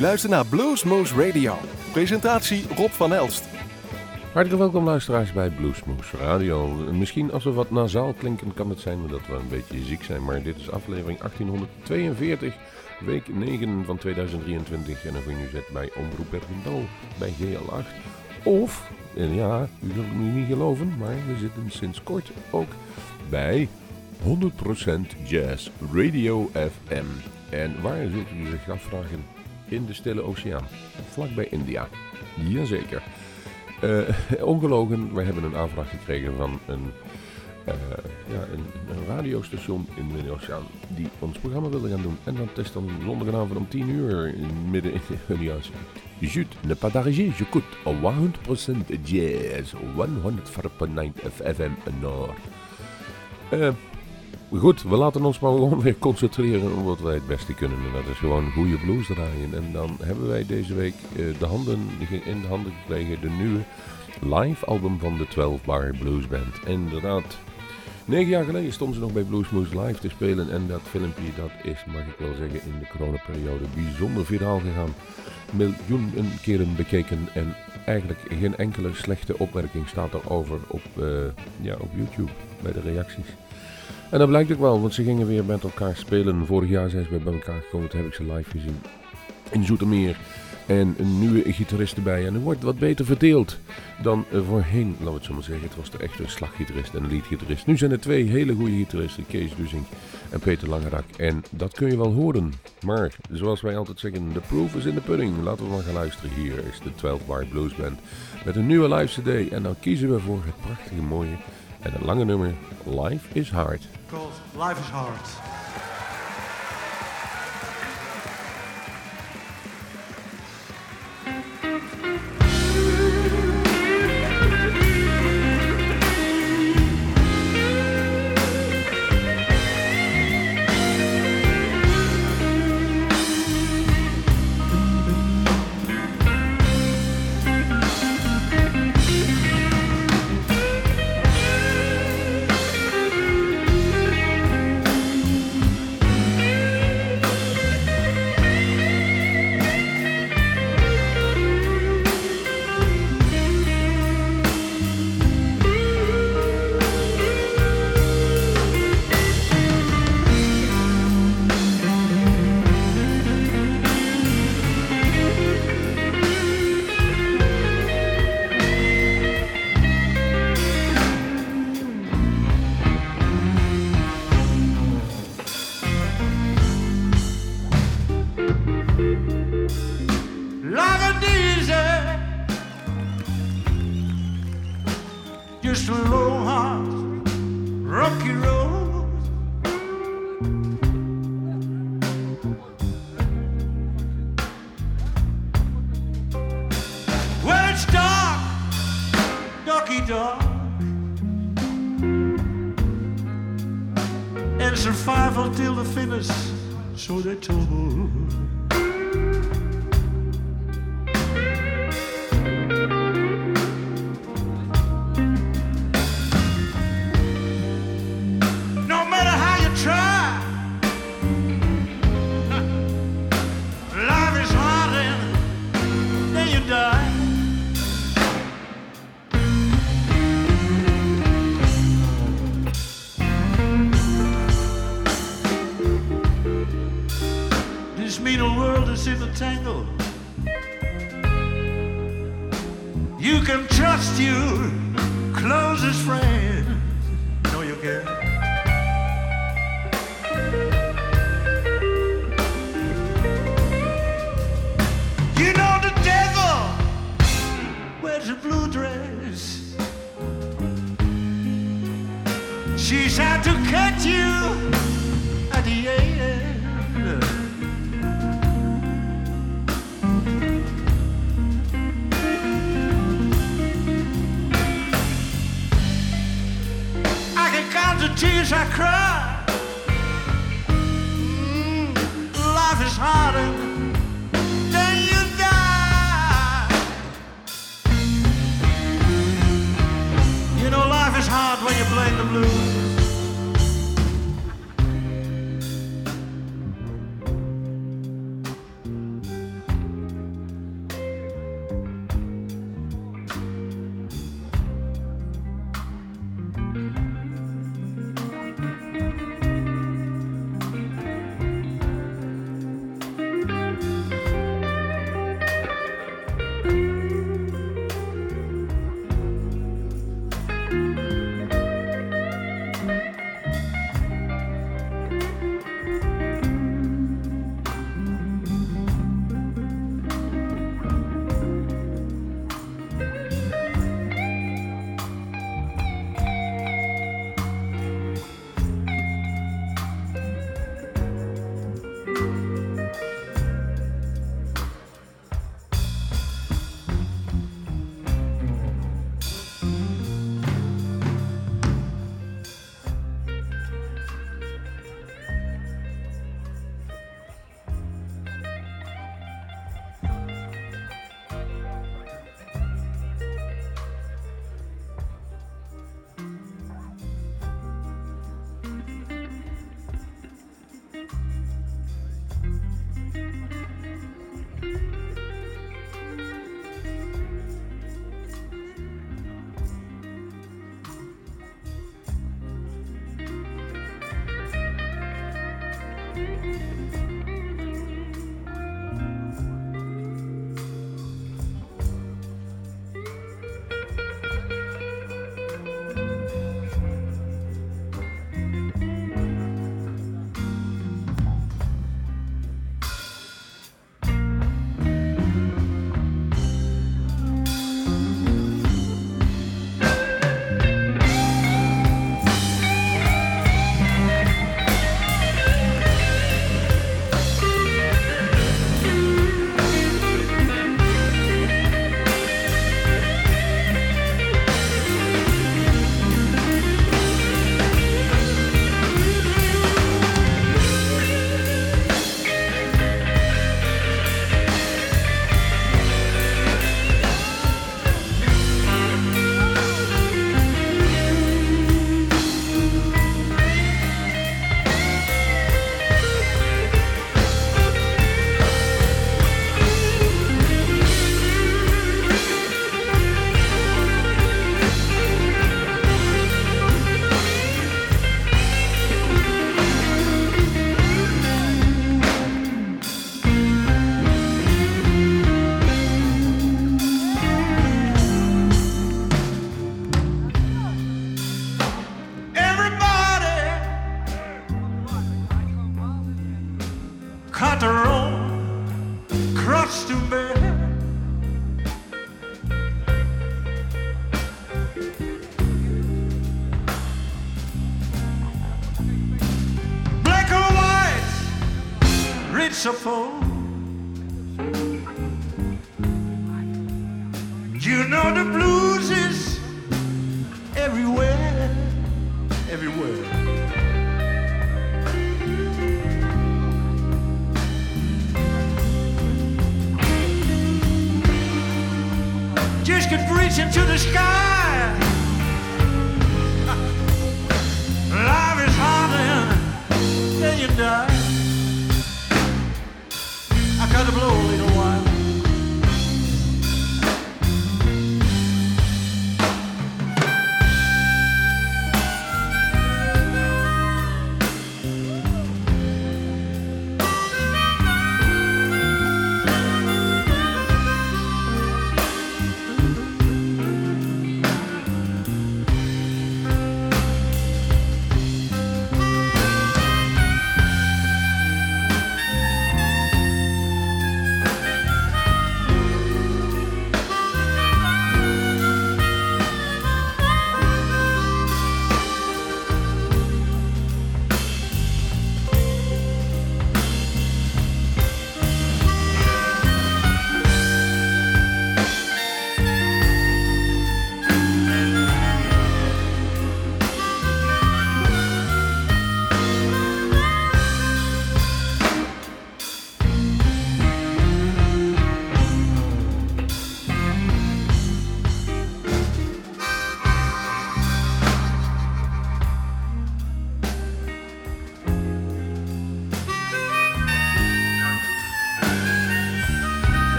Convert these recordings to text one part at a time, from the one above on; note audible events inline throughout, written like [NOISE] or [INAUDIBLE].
U luistert naar Bluesmoose Radio. Presentatie Rob van Elst. Hartelijk welkom luisteraars bij Bluesmoose Radio. Misschien als we wat nasaal klinken kan het zijn dat we een beetje ziek zijn. Maar dit is aflevering 1842, week 9 van 2023. En of u nu zit bij Omroep Bergendal, bij GL8. Of, en ja, u zult het nu niet geloven, maar we zitten sinds kort ook bij 100% Jazz Radio FM. En waar zult u zich afvragen? In de Stille Oceaan, vlakbij India. Jazeker. [LAUGHS] Uh, ongelogen, we hebben een aanvraag gekregen van een, uh, ja, een, radiostation in de Oceaan die ons programma wilde gaan doen. En dat is dan zondagavond om 10 uur midden in de [LAUGHS] Indiaanse. Jut, ne pas d'arriger, j'écoute 100% jazz, 104.9 FM Nord. Uh, Goed, we laten ons maar gewoon [LAUGHS] weer concentreren op wat wij het beste kunnen. En dat is gewoon goede blues draaien. En dan hebben wij deze week uh, de handen, in de handen gekregen de nieuwe live album van de 12 Bar Blues Band. Inderdaad, negen jaar geleden stonden ze nog bij Bluesmoose live te spelen. En dat filmpje, dat is, mag ik wel zeggen, in de coronaperiode bijzonder viraal gegaan. Miljoenen keren bekeken en eigenlijk geen enkele slechte opmerking staat erover op, uh, ja, op YouTube bij de reacties. En dat blijkt ook wel, want ze gingen weer met elkaar spelen. Vorig jaar zijn ze weer bij elkaar gekomen, toen heb ik ze live gezien. In Zoetermeer. En een nieuwe gitarist erbij. En er wordt wat beter verdeeld dan voorheen, laten we het zo maar zeggen. Het was er echt een slaggitarist en een leadgitarist. Nu zijn er twee hele goede gitaristen, Kees Duzing en Peter Langerak. En dat kun je wel horen. Maar, zoals wij altijd zeggen, the proof is in the pudding. Laten we maar gaan luisteren. Hier is de 12 Bar Blues Band met een nieuwe live cd. En dan kiezen we voor het prachtige mooie en het lange nummer Life is Hard. Life is Hard.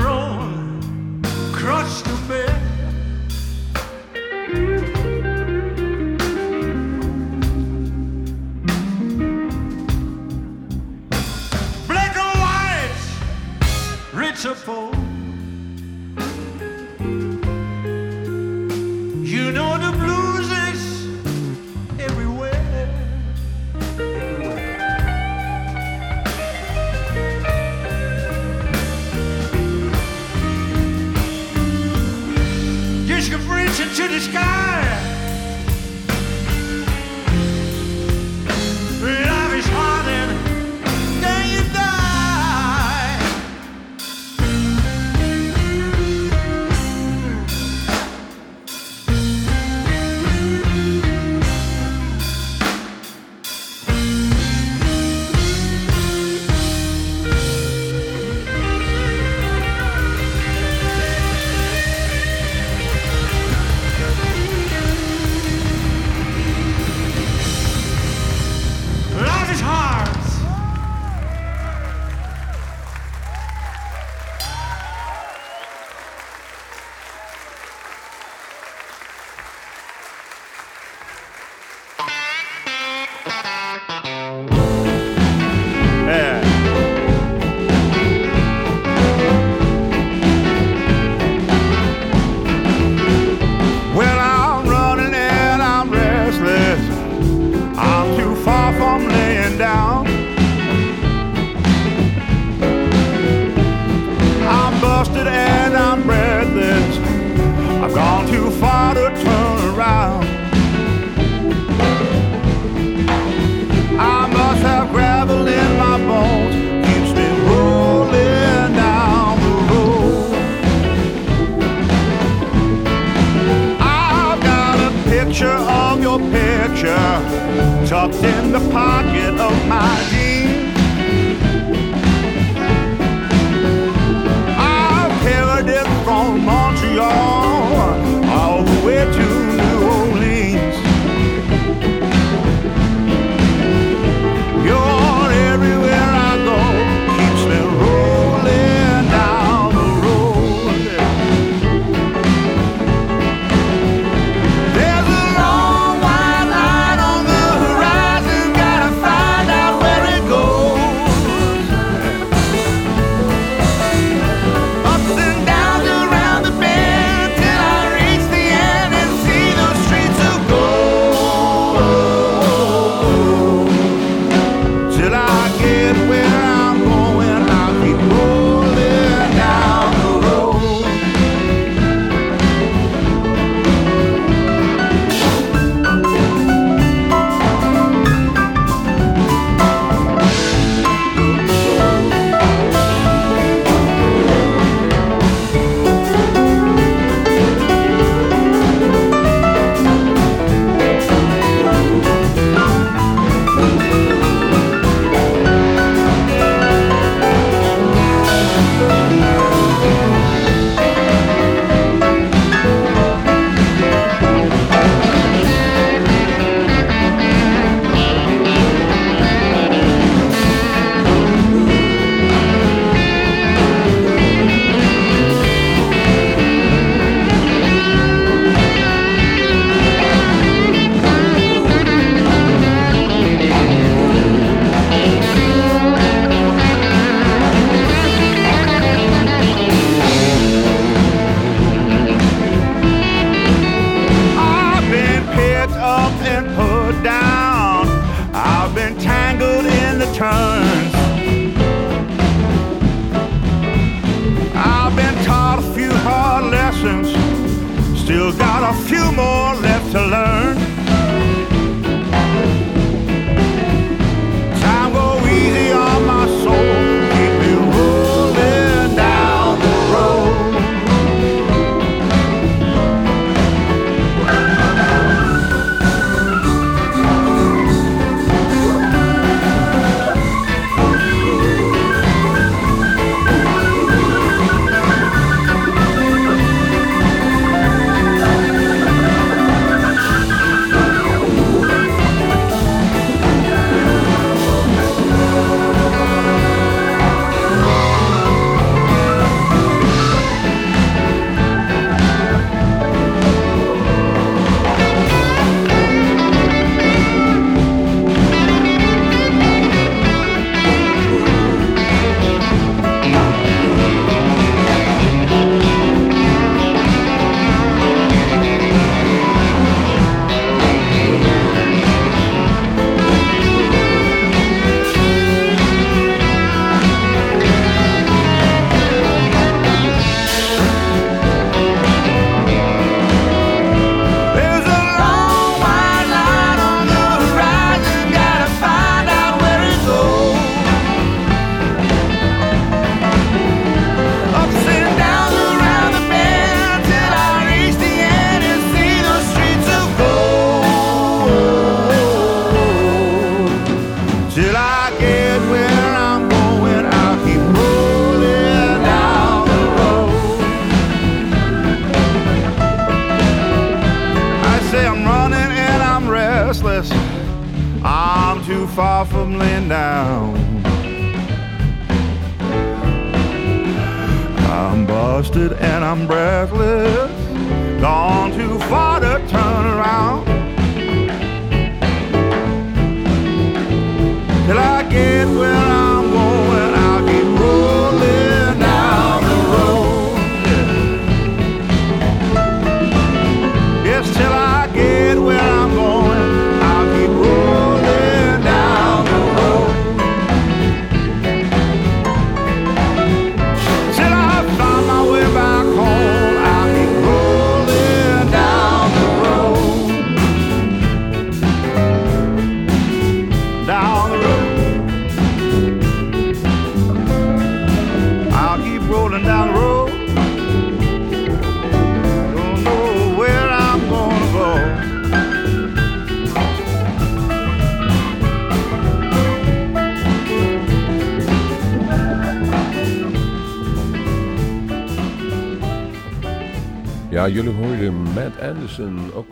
roll. Black white, rich or poor. Sky.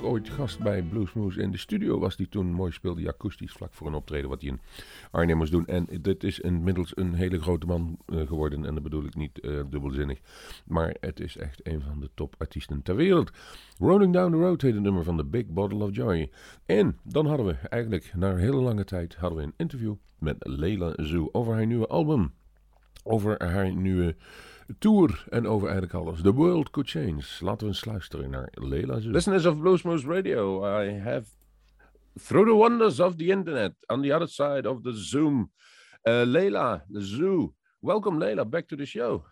Ooit gast bij Bluesmoose in de studio was die toen mooi speelde, akoestisch vlak voor een optreden wat hij in Arnhem moest doen. En dit is inmiddels een hele grote man eh, geworden en dat bedoel ik niet eh, dubbelzinnig, maar het is echt een van de topartiesten ter wereld. Rolling Down the Road heet het nummer van The Big Bottle of Joy. En dan hadden we eigenlijk na een hele lange tijd hadden we een interview met Leila Zoo over haar nieuwe album, over haar nieuwe tour en over eigenlijk alles. The world could change. Laten we eens luisteren naar Layla Zoe. Listeners of Bluesmoose Radio, I have through the wonders of the internet on the other side of the Zoom, uh, Layla Zoe. Welcome, Layla, back to the show.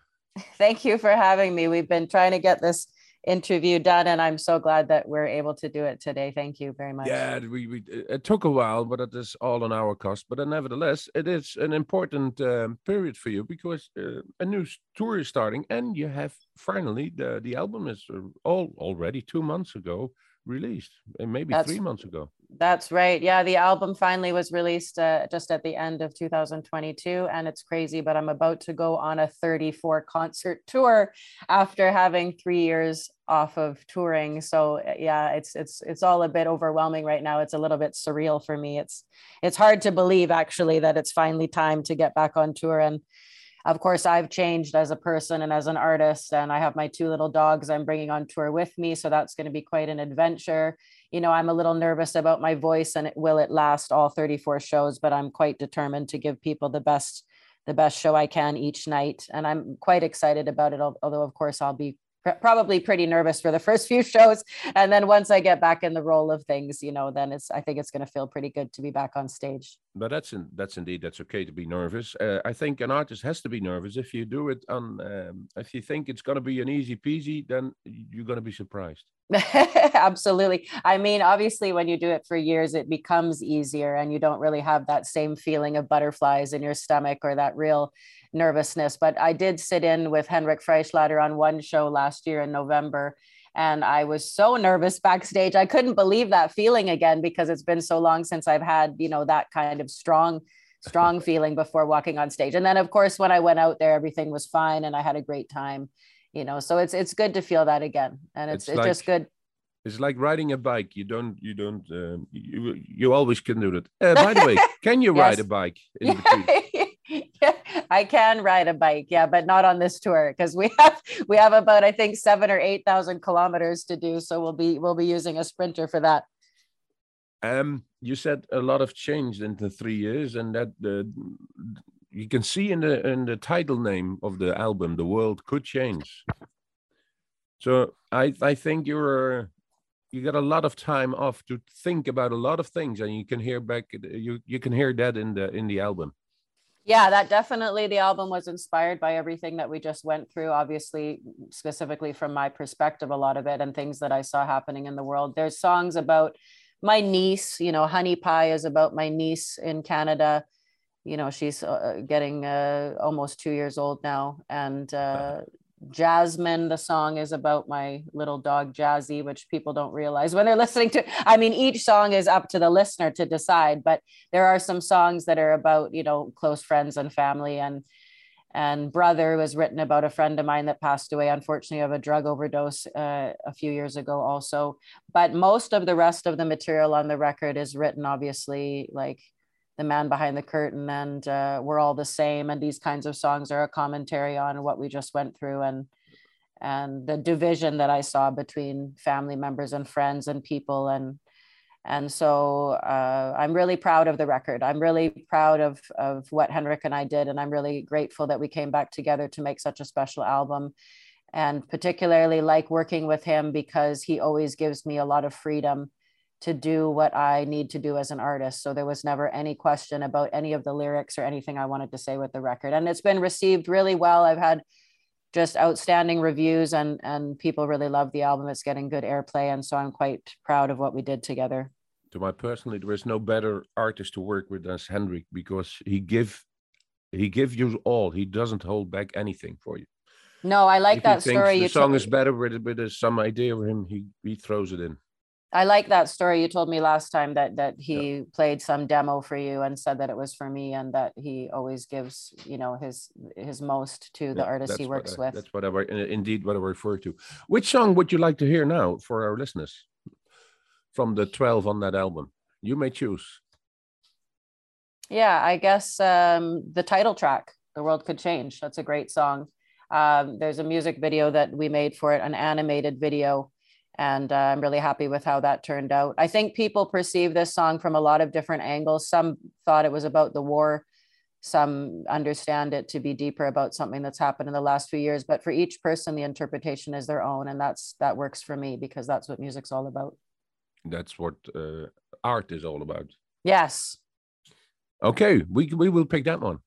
Thank you for having me. We've been trying to get this interview done, and I'm so glad that we're able to do it today. Thank you very much. Yeah, we, we it took a while, but it is all on our cost. But uh, nevertheless, it is an important um, period for you because uh, a new tour is starting, and you have finally the the album is uh, all already two months ago released, maybe That's- three months ago. That's right. Yeah, the album finally was released uh, just at the end of 2022, and it's crazy, but I'm about to go on a 34 concert [LAUGHS] tour after having three years off of touring. So uh, yeah, it's it's it's all a bit overwhelming right now. It's a little bit surreal for me. It's it's hard to believe actually that it's finally time to get back on tour and. Of course, I've changed as a person and as an artist, and I have my two little dogs I'm bringing on tour with me. So that's going to be quite an adventure you know, I'm a little nervous about my voice and it, will it last all 34 shows, but I'm quite determined to give people the best the best show I can each night. And I'm quite excited about it, although of course I'll be pr- probably pretty nervous for the [LAUGHS] first few shows. And then once I get back in the role of things, you know, then it's I think it's going to feel pretty good to be back on stage. But that's in, that's indeed that's okay to be nervous. Uh, I think an artist has to be nervous if you do it on. Um, if you think it's going to be an easy peasy, then you're going to be surprised. [LAUGHS] Absolutely. I mean, obviously, when you do it for years, it becomes easier and you don't really have that same feeling of butterflies in your stomach or that real nervousness. But I did sit in with Henrik Freischlader on one show last year in November. And I was so nervous backstage. I couldn't believe that feeling again because it's been so long since I've had, you know, that kind of strong, [LAUGHS] strong feeling before walking on stage. And then, of course, when I went out there, everything was fine and I had a great time you know so it's it's good to feel that again and it's It's it's, just good It's like riding a bike. You don't you don't um, you you always can do that. Uh, by the way, [LAUGHS] can you ride Yes. a bike in [LAUGHS] between? I can ride a bike, yeah, but not on this tour because we have we have about I think seven or eight thousand kilometers to do. So we'll be we'll be using a sprinter for that. Um, you said a lot of changed in the three years, and that you can see in the in the title name of the album, the world could change. So I I think you're you got a lot of time off to think about a lot of things, and you can hear back you you can hear that in the in the album. Yeah, that definitely the album was inspired by everything that we just went through. Obviously, specifically from my perspective, a lot of it and things that I saw happening in the world. There's songs about my niece, you know, Honey Pie is about my niece in Canada. You know, she's uh, getting uh, almost two years old now. And uh, Jasmine, the song is about my little dog Jazzy, which people don't realize when they're [LAUGHS] listening to. I mean, each song is up to the listener to decide, but there are some songs that are about, you know, close friends and family. And and brother was written about a friend of mine that passed away unfortunately of a drug overdose uh, a few years ago also but most of the rest of the material on the record is written obviously like the man behind the curtain and uh, we're all the same and these kinds of songs are a commentary on what we just went through and and the division that i saw between family members and friends and people and and so uh, i'm really proud of the record. I'm really proud of of what henrik and i did and i'm really grateful that we came back together to make such a special album and particularly like working with him because he always gives me a lot of freedom to do what I need to do as an artist. So there was never any question about any of the lyrics or anything I wanted to say with the record. And it's been received really well. I've had just outstanding reviews and and people really love the album. It's getting good airplay. And so I'm quite proud of what we did together. To my personally, there is no better artist to work with than Hendrik because he give he gives you all. He doesn't hold back anything for you. No, I like If that story. The you song is better with with some idea of him. He he throws it in. I like that story you told me last time that that he played some demo for you and said that it was for me and that he always gives you know his his most to the Yeah, artists he works I- with. That's what I indeed what I refer to. Which song would you like to hear now for our listeners from the twelve on that album? You may choose. Yeah, I guess um, the title track, "The World Could Change." That's a great song. Um, there's a music video that we made for it, an animated video, and uh, I'm really happy with how that turned out. I think people perceive this song from a lot of different angles. Some thought it was about the war. Some understand it to be deeper about something that's happened in the last few years. But for each person, the interpretation is their own, and that's that works for me because that's what music's all about. That's what uh, art is all about. Yes. Okay, we we will pick that one.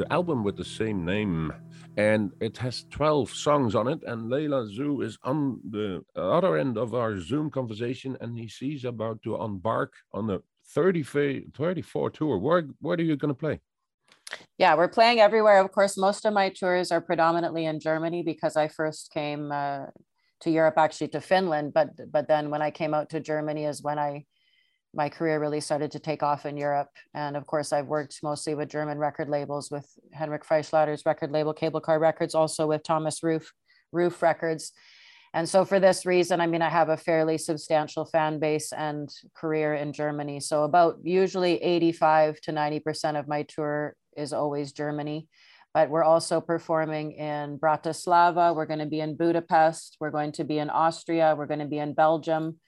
The, album with the same name. And it has 12 songs on it. And Layla Zoe is on the other end of our Zoom conversation. And he sees about to embark on the 30 34 tour. Where, where are you going to play? Yeah, we're playing everywhere. Of course, most of my tours are predominantly in Germany because I first came uh, to Europe, actually to Finland. But but then when I came out to Germany is when I my career really started to take off in Europe. And of course, I've worked mostly with German record labels, with Henrik Freischlader's record label, Cable Car Records, also with Thomas Ruf, Ruf Records. And so for this reason, I mean, I have a fairly substantial fan base and career in Germany. So about usually 85 to 90% of my tour is always Germany. But we're also performing in Bratislava. We're going to be in Budapest. We're going to be in Austria. We're going to be in Belgium.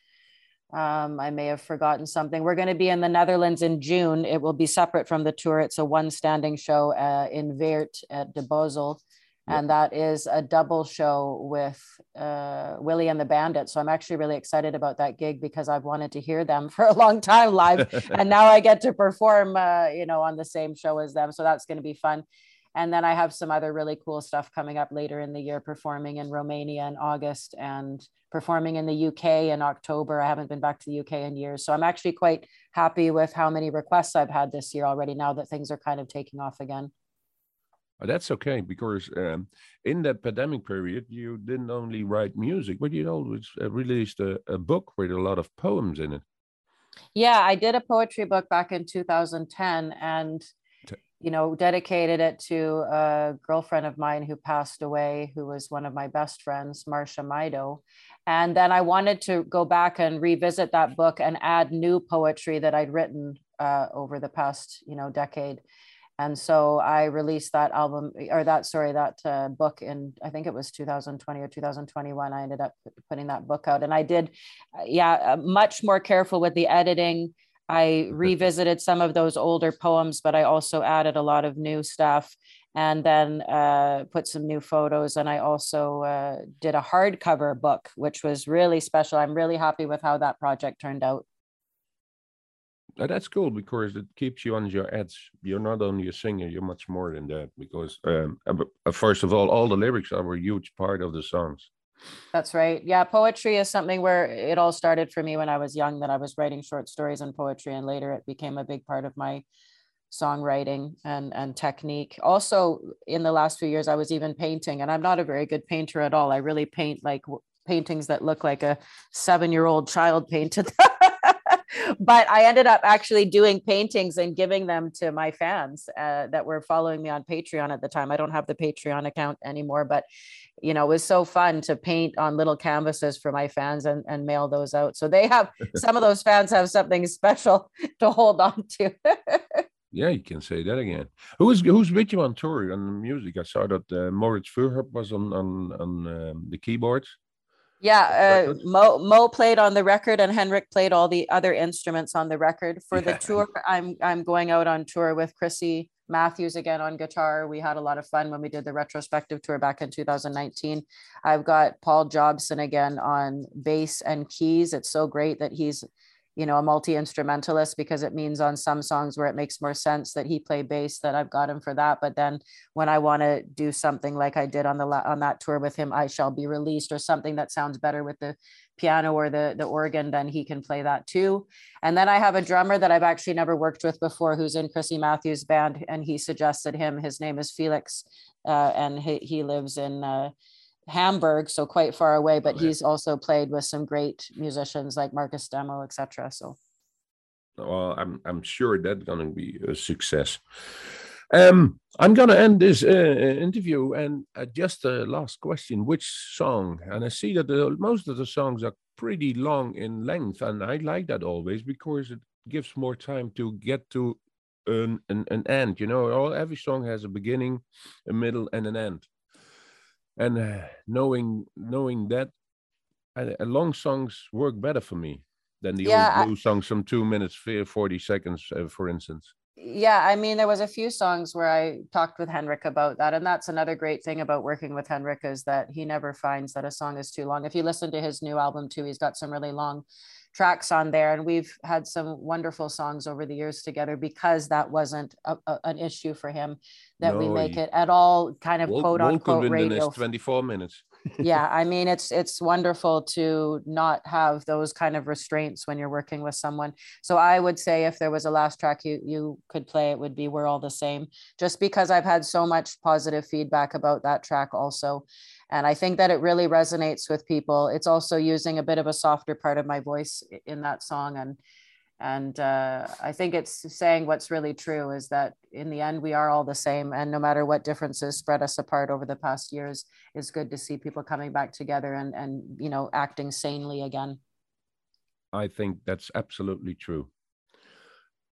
Um, I may have forgotten something. We're going to be in the Netherlands in June. It will be separate from the tour. It's a one standing show uh, in Weert at De Bosuil. And that is a double show with uh, Willie and the Bandit. So I'm actually really excited about that gig because I've wanted to hear them [LAUGHS] for a long time live. [LAUGHS] and now I get to perform, uh, you know, on the same show as them. So that's going to be fun. And then I have some other really cool stuff coming up later in the year, performing in Romania in August and performing in the UK in October. I haven't been back to the UK in years. So I'm actually quite happy with how many requests I've had this year already now that things are kind of taking off again. Oh, that's okay because um, in that pandemic period, you didn't only write music, but you always uh, released a, a book with a lot of poems in it. Yeah, I did a poetry book back in 2010 and you know, dedicated it to a girlfriend of mine who passed away, who was one of my best friends, Marcia Maido. And then I wanted to go back and revisit that book and add new poetry that I'd written uh, over the past, you know, decade. And so I released that album or that, sorry, that uh, book in, I think it was 2020 or 2021. I ended up putting that book out and I did, uh, yeah, uh, much more careful with the editing. I revisited some of those older poems, but I also added a lot of new stuff and then uh, put some new photos. And I also uh, did a hardcover book, which was really special. I'm really happy with how that project turned out. That's cool because it keeps you on your edge. You're not only a singer, you're much more than that. Because um, uh, first of all, all the lyrics are a huge part of the songs. That's right. Yeah, poetry is something where it all started for me when I was young, that I was writing short stories and poetry, and later it became a big part of my songwriting and, and technique. Also, in the last few years, I was even painting, and I'm not a very good painter at all. I really paint like paintings that look like a seven year old child painted. [LAUGHS] but I ended up actually doing paintings and giving them to my fans uh, that were following me on Patreon at the time. I don't have the Patreon account anymore, but you know, it was so fun to paint on little canvases for my fans and, and mail those out. So they have [LAUGHS] some of those fans have something special [LAUGHS] to hold on to. [LAUGHS] Yeah, you can say that again. Who's who's with you on tour on the music? I saw that uh, Moritz Fuhrhop was on on on um, the keyboards. Yeah, uh. Mo Mo played on the record, and Henrik played all the other instruments on the record. For the Yeah. tour, I'm I'm going out on tour with Chrissy Matthews again on guitar. We had a lot of fun when we did the retrospective tour back in 2019. I've got Paul Jobson again on bass and keys. It's so great that he's you know a multi-instrumentalist because it means on some songs where it makes more sense that he play bass that I've got him for that. But then when I want to do something like I did on the on that tour with him I shall be released or something that sounds better with the piano or the the organ then he can play that too. And then I have a drummer that I've actually never worked with before who's in Chrissy Matthews band and he suggested him. His name is Felix uh, and he, he lives in uh, Hamburg, so quite far away, but Okay. he's also played with some great musicians like Marcus Demo, etc. So Well, I'm I'm sure that's gonna be a success. Um, I'm gonna end this uh, interview and uh, just a last question: Which song? And I see that the, most of the songs are pretty long in length, and I like that always because it gives more time to get to an an, an end. You know, all every song has a beginning, a middle, and an end. And uh, knowing knowing that, uh, long songs work better for me than the Yeah, I- old blues songs from two minutes fi- 40 seconds uh, for instance yeah, I mean, there was a few songs where I talked with Henrik about that, and that's another great thing about working with Henrik is that he never finds that a song is too long. If you listen to his new album too, he's got some really long tracks on there, and we've had some wonderful songs over the years together because that wasn't a, a- an issue for him. That we make it at all kind of Wol- quote unquote radio is 24 minutes yeah [LAUGHS] i mean it's it's wonderful to not have those kind of restraints when you're working with someone so i would say if there was a last track you you could play it would be we're all the same just because i've had so much positive feedback about that track also and i think that it really resonates with people it's also using a bit of a softer part of my voice in that song and and uh, i think it's saying what's really true is that in the end we are all the same and no matter what differences spread us apart over the past years it's good to see people coming back together and and you know acting sanely again i think that's absolutely true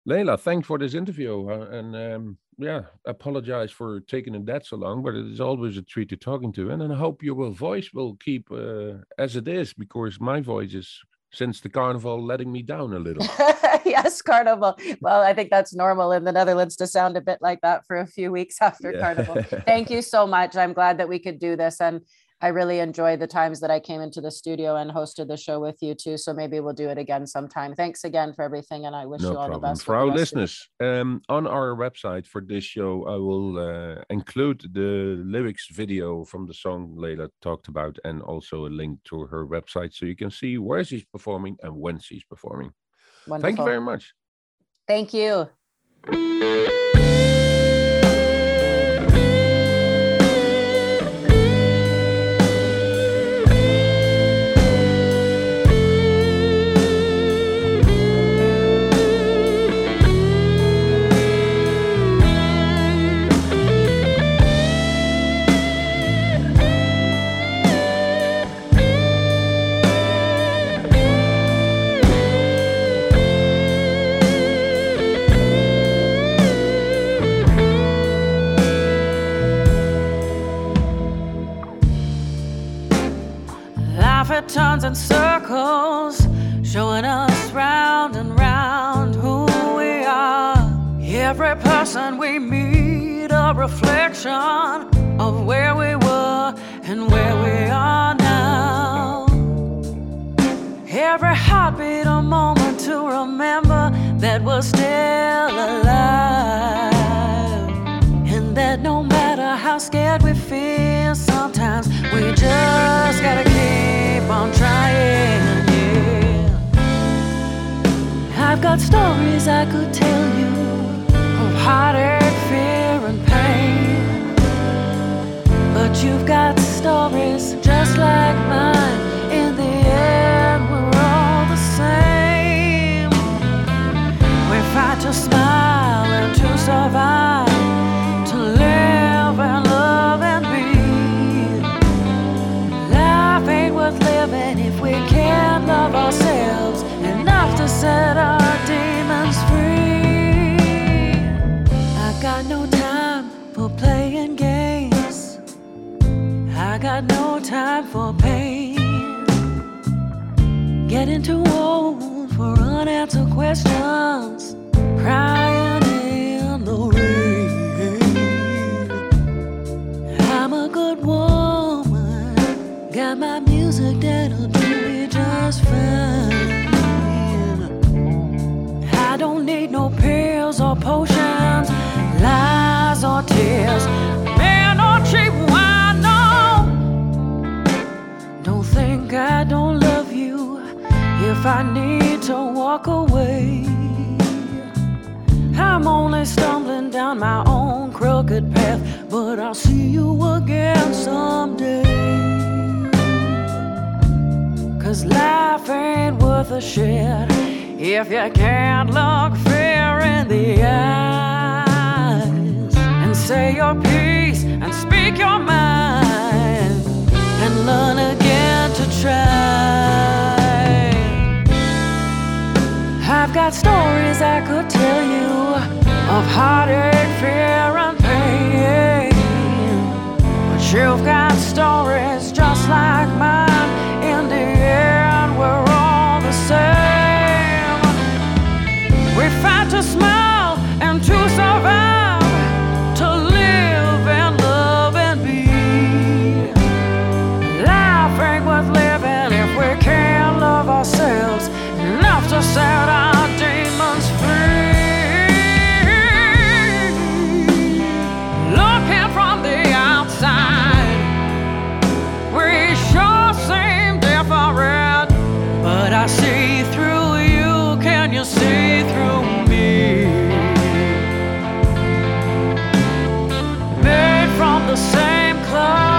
Layla, thanks for this interview. Uh, and um, yeah, apologize for taking it that so long, but it is always a treat to talking to. And I hope your voice will keep uh, as it is, because my voice is, since the carnival, letting me down a little. [LAUGHS] yes carnival well i think that's normal in the netherlands to sound a bit like that for a few weeks after Yeah. carnival [LAUGHS] thank you so much i'm glad that we could do this and i really enjoyed the times that i came into the studio and hosted the show with you too so maybe we'll do it again sometime thanks again for everything and i wish No you all the best For our rest of it. listeners, um, on our website for this show, I will uh, include the lyrics video from the song Layla talked about and also a link to her website so you can see where she's performing and when she's performing. Wonderful. Thank you very much. thank you in circles, showing us round and round who we are. Every person we meet, a reflection of where we were and where we are now. Every heartbeat, a moment to remember that we're still alive. And that no matter how scared we feel, got stories I could tell you of heartache, fear, and pain. But you've got stories just like mine. In the end, we're all the same. We fight to smile and to survive, to live and love and be. Life ain't worth living if we can't love ourselves enough to set our got no time for pain. Getting too old for unanswered questions. Crying in the rain. I'm a good woman. Got my music that'll do me just fine. I don't need no pills or potions, lies or tears. if I need to walk away. I'm only stumbling down my own crooked path, but I'll see you again someday. Cause life ain't worth a shit if you can't look fear in the eyes and say your piece and speak your mind and learn again to try. I've got stories I could tell you of heartache, fear, and pain. But you've got stories just like mine. In the end, we're all the same. We fight to smile and to survive, our demons free. Looking from the outside, we sure seem different, but I see through you. Can you see through me? Made from the same cloth.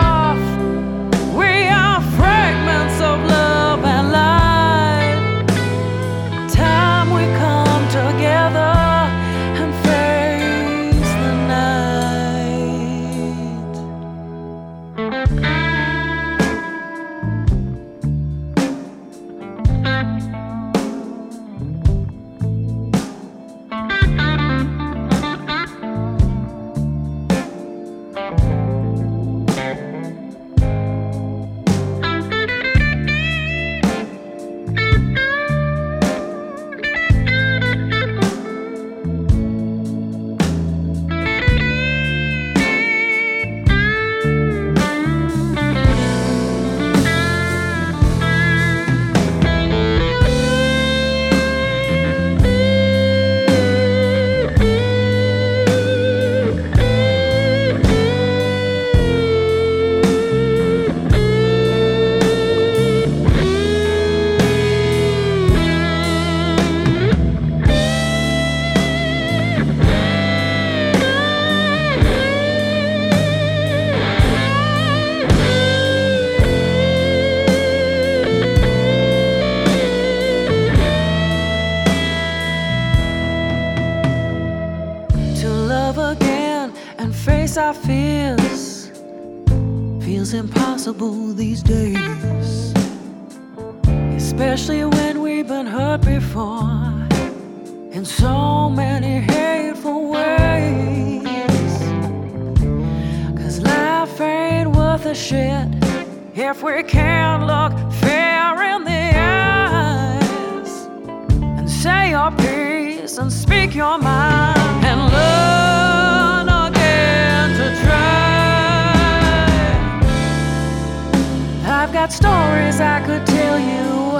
Could tell you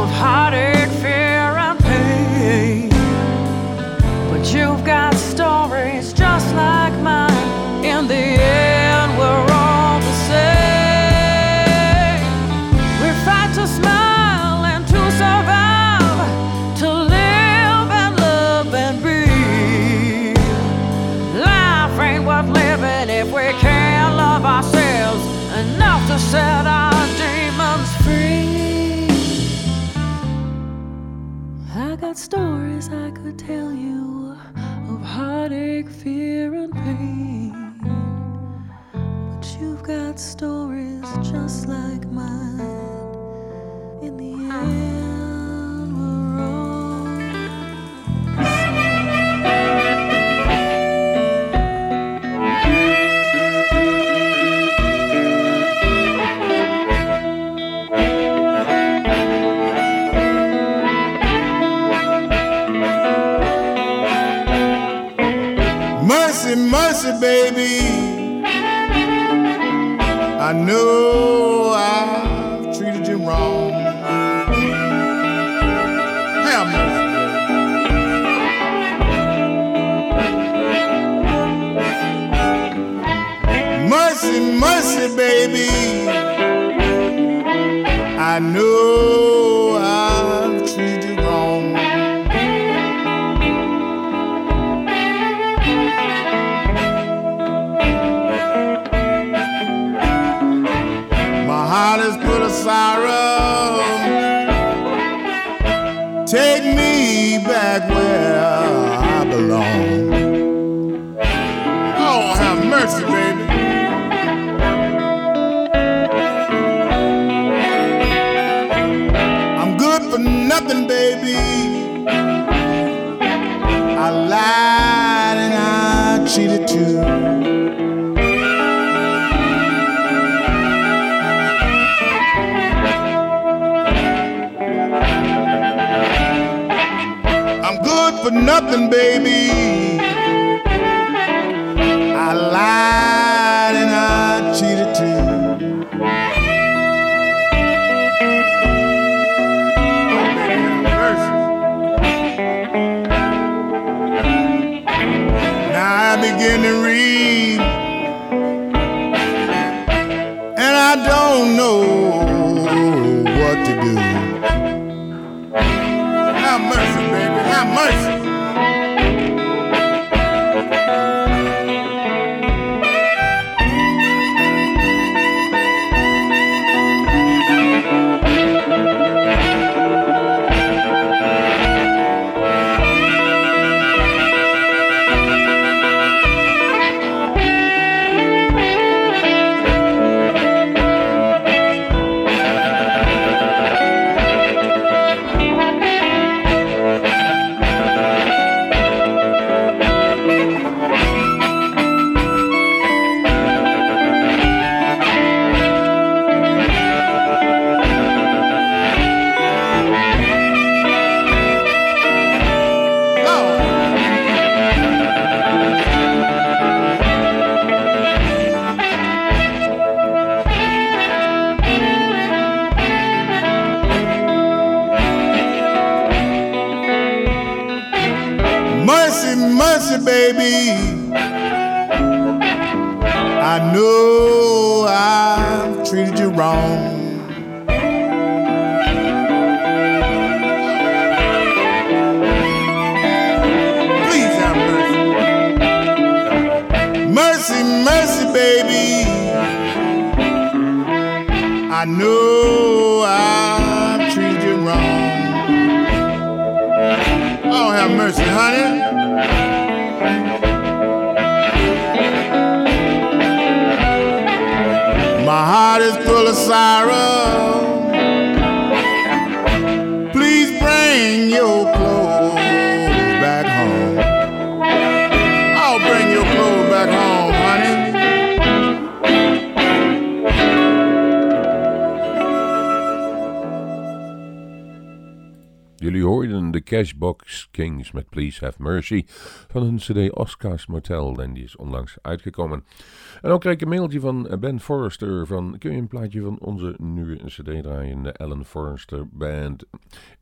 of heartache, fear, and pain. But you've got got stories I could tell you of heartache, fear, and pain. But you've got stories just like mine. In the end, where I belong. Oh, have mercy, baby. I'm good for nothing, baby. I lied and I cheated too. Nothing, baby. I lied and I cheated too. Now I begin to read, and I don't know Cashbox Kings met Please Have Mercy van hun cd Oscars Motel en die is onlangs uitgekomen. En ook kreeg ik een mailtje van Ben Forrester van kun je een plaatje van onze nieuwe cd draaien, de Alan Forrester Band.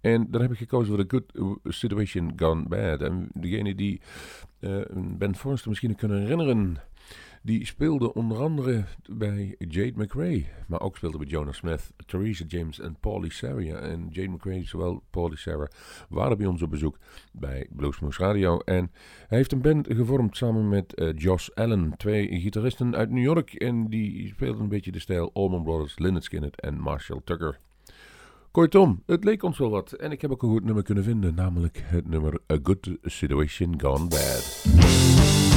En dan heb ik gekozen voor The Good Situation Gone Bad. En degene die eh, Ben Forrester misschien kunnen herinneren... Die speelde onder andere bij Jade McRae, maar ook speelde bij Jonah Smith, Theresa James en Paulie Sarah. En Jade McRae, zowel Paulie Sarah, waren bij ons op bezoek bij Bluesmoose Radio. En hij heeft een band gevormd samen met eh, Josh Allen, twee gitaristen uit New York. En die speelden een beetje de stijl Allman Brothers, Lynyrd Skynyrd en Marshall Tucker. Kortom, het leek ons wel wat en ik heb ook een goed nummer kunnen vinden, namelijk het nummer A Good Situation Gone Bad.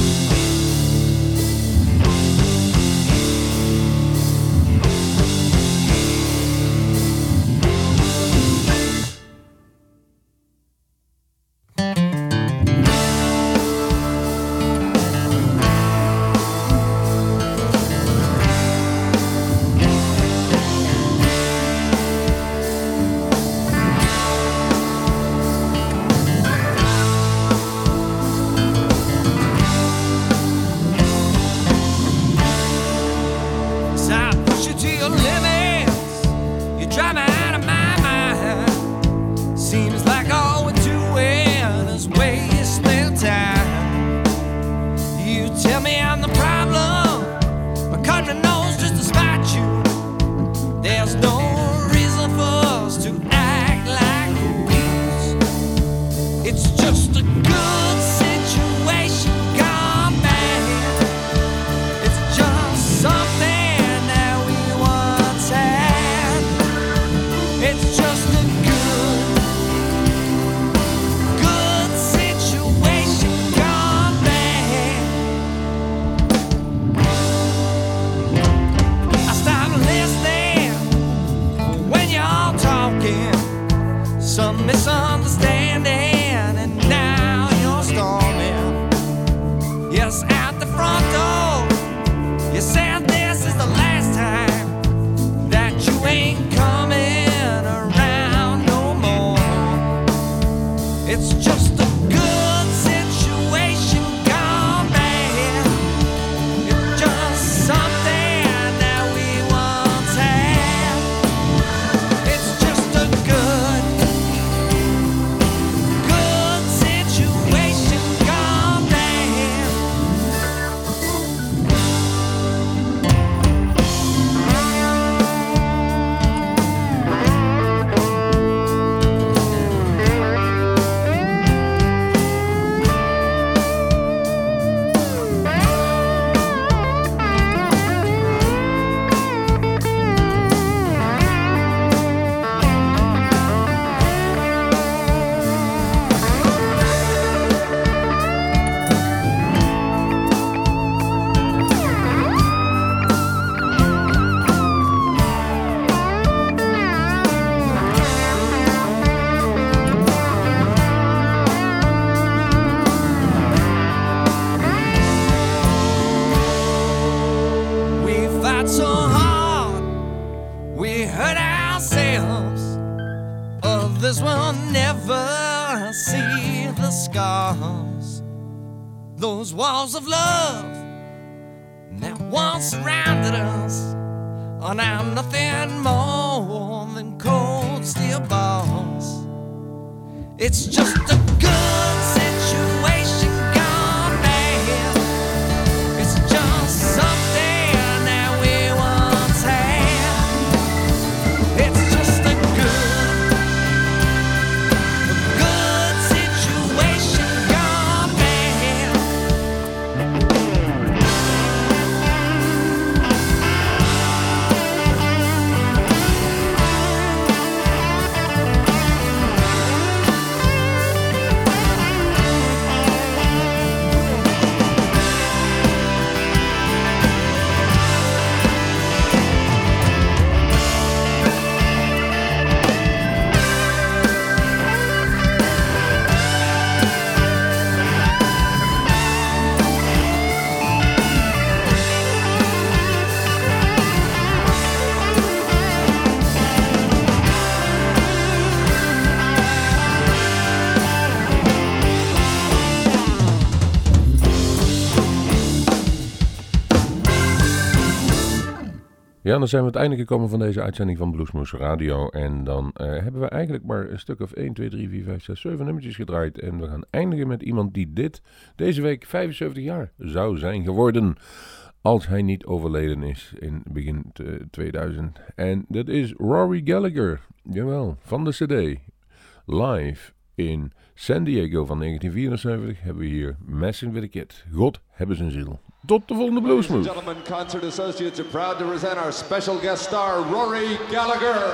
Ja, dan zijn we het einde gekomen van deze uitzending van Bluesmoose Radio. En dan eh, hebben we eigenlijk maar een stuk of 1, 2, 3, 4, 5, 6, 7 nummertjes gedraaid. En we gaan eindigen met iemand die dit deze week 75 jaar zou zijn geworden. Als hij niet overleden is in begin eh, 2000. En dat is Rory Gallagher. Jawel, van de CD. Live in San Diego van 1974 hebben we hier Messing with a Kid. God hebben zijn ziel. Tot de volgende Bluesmoose. gentlemen, Concert Associates are proud to present our special guest star, Rory Gallagher.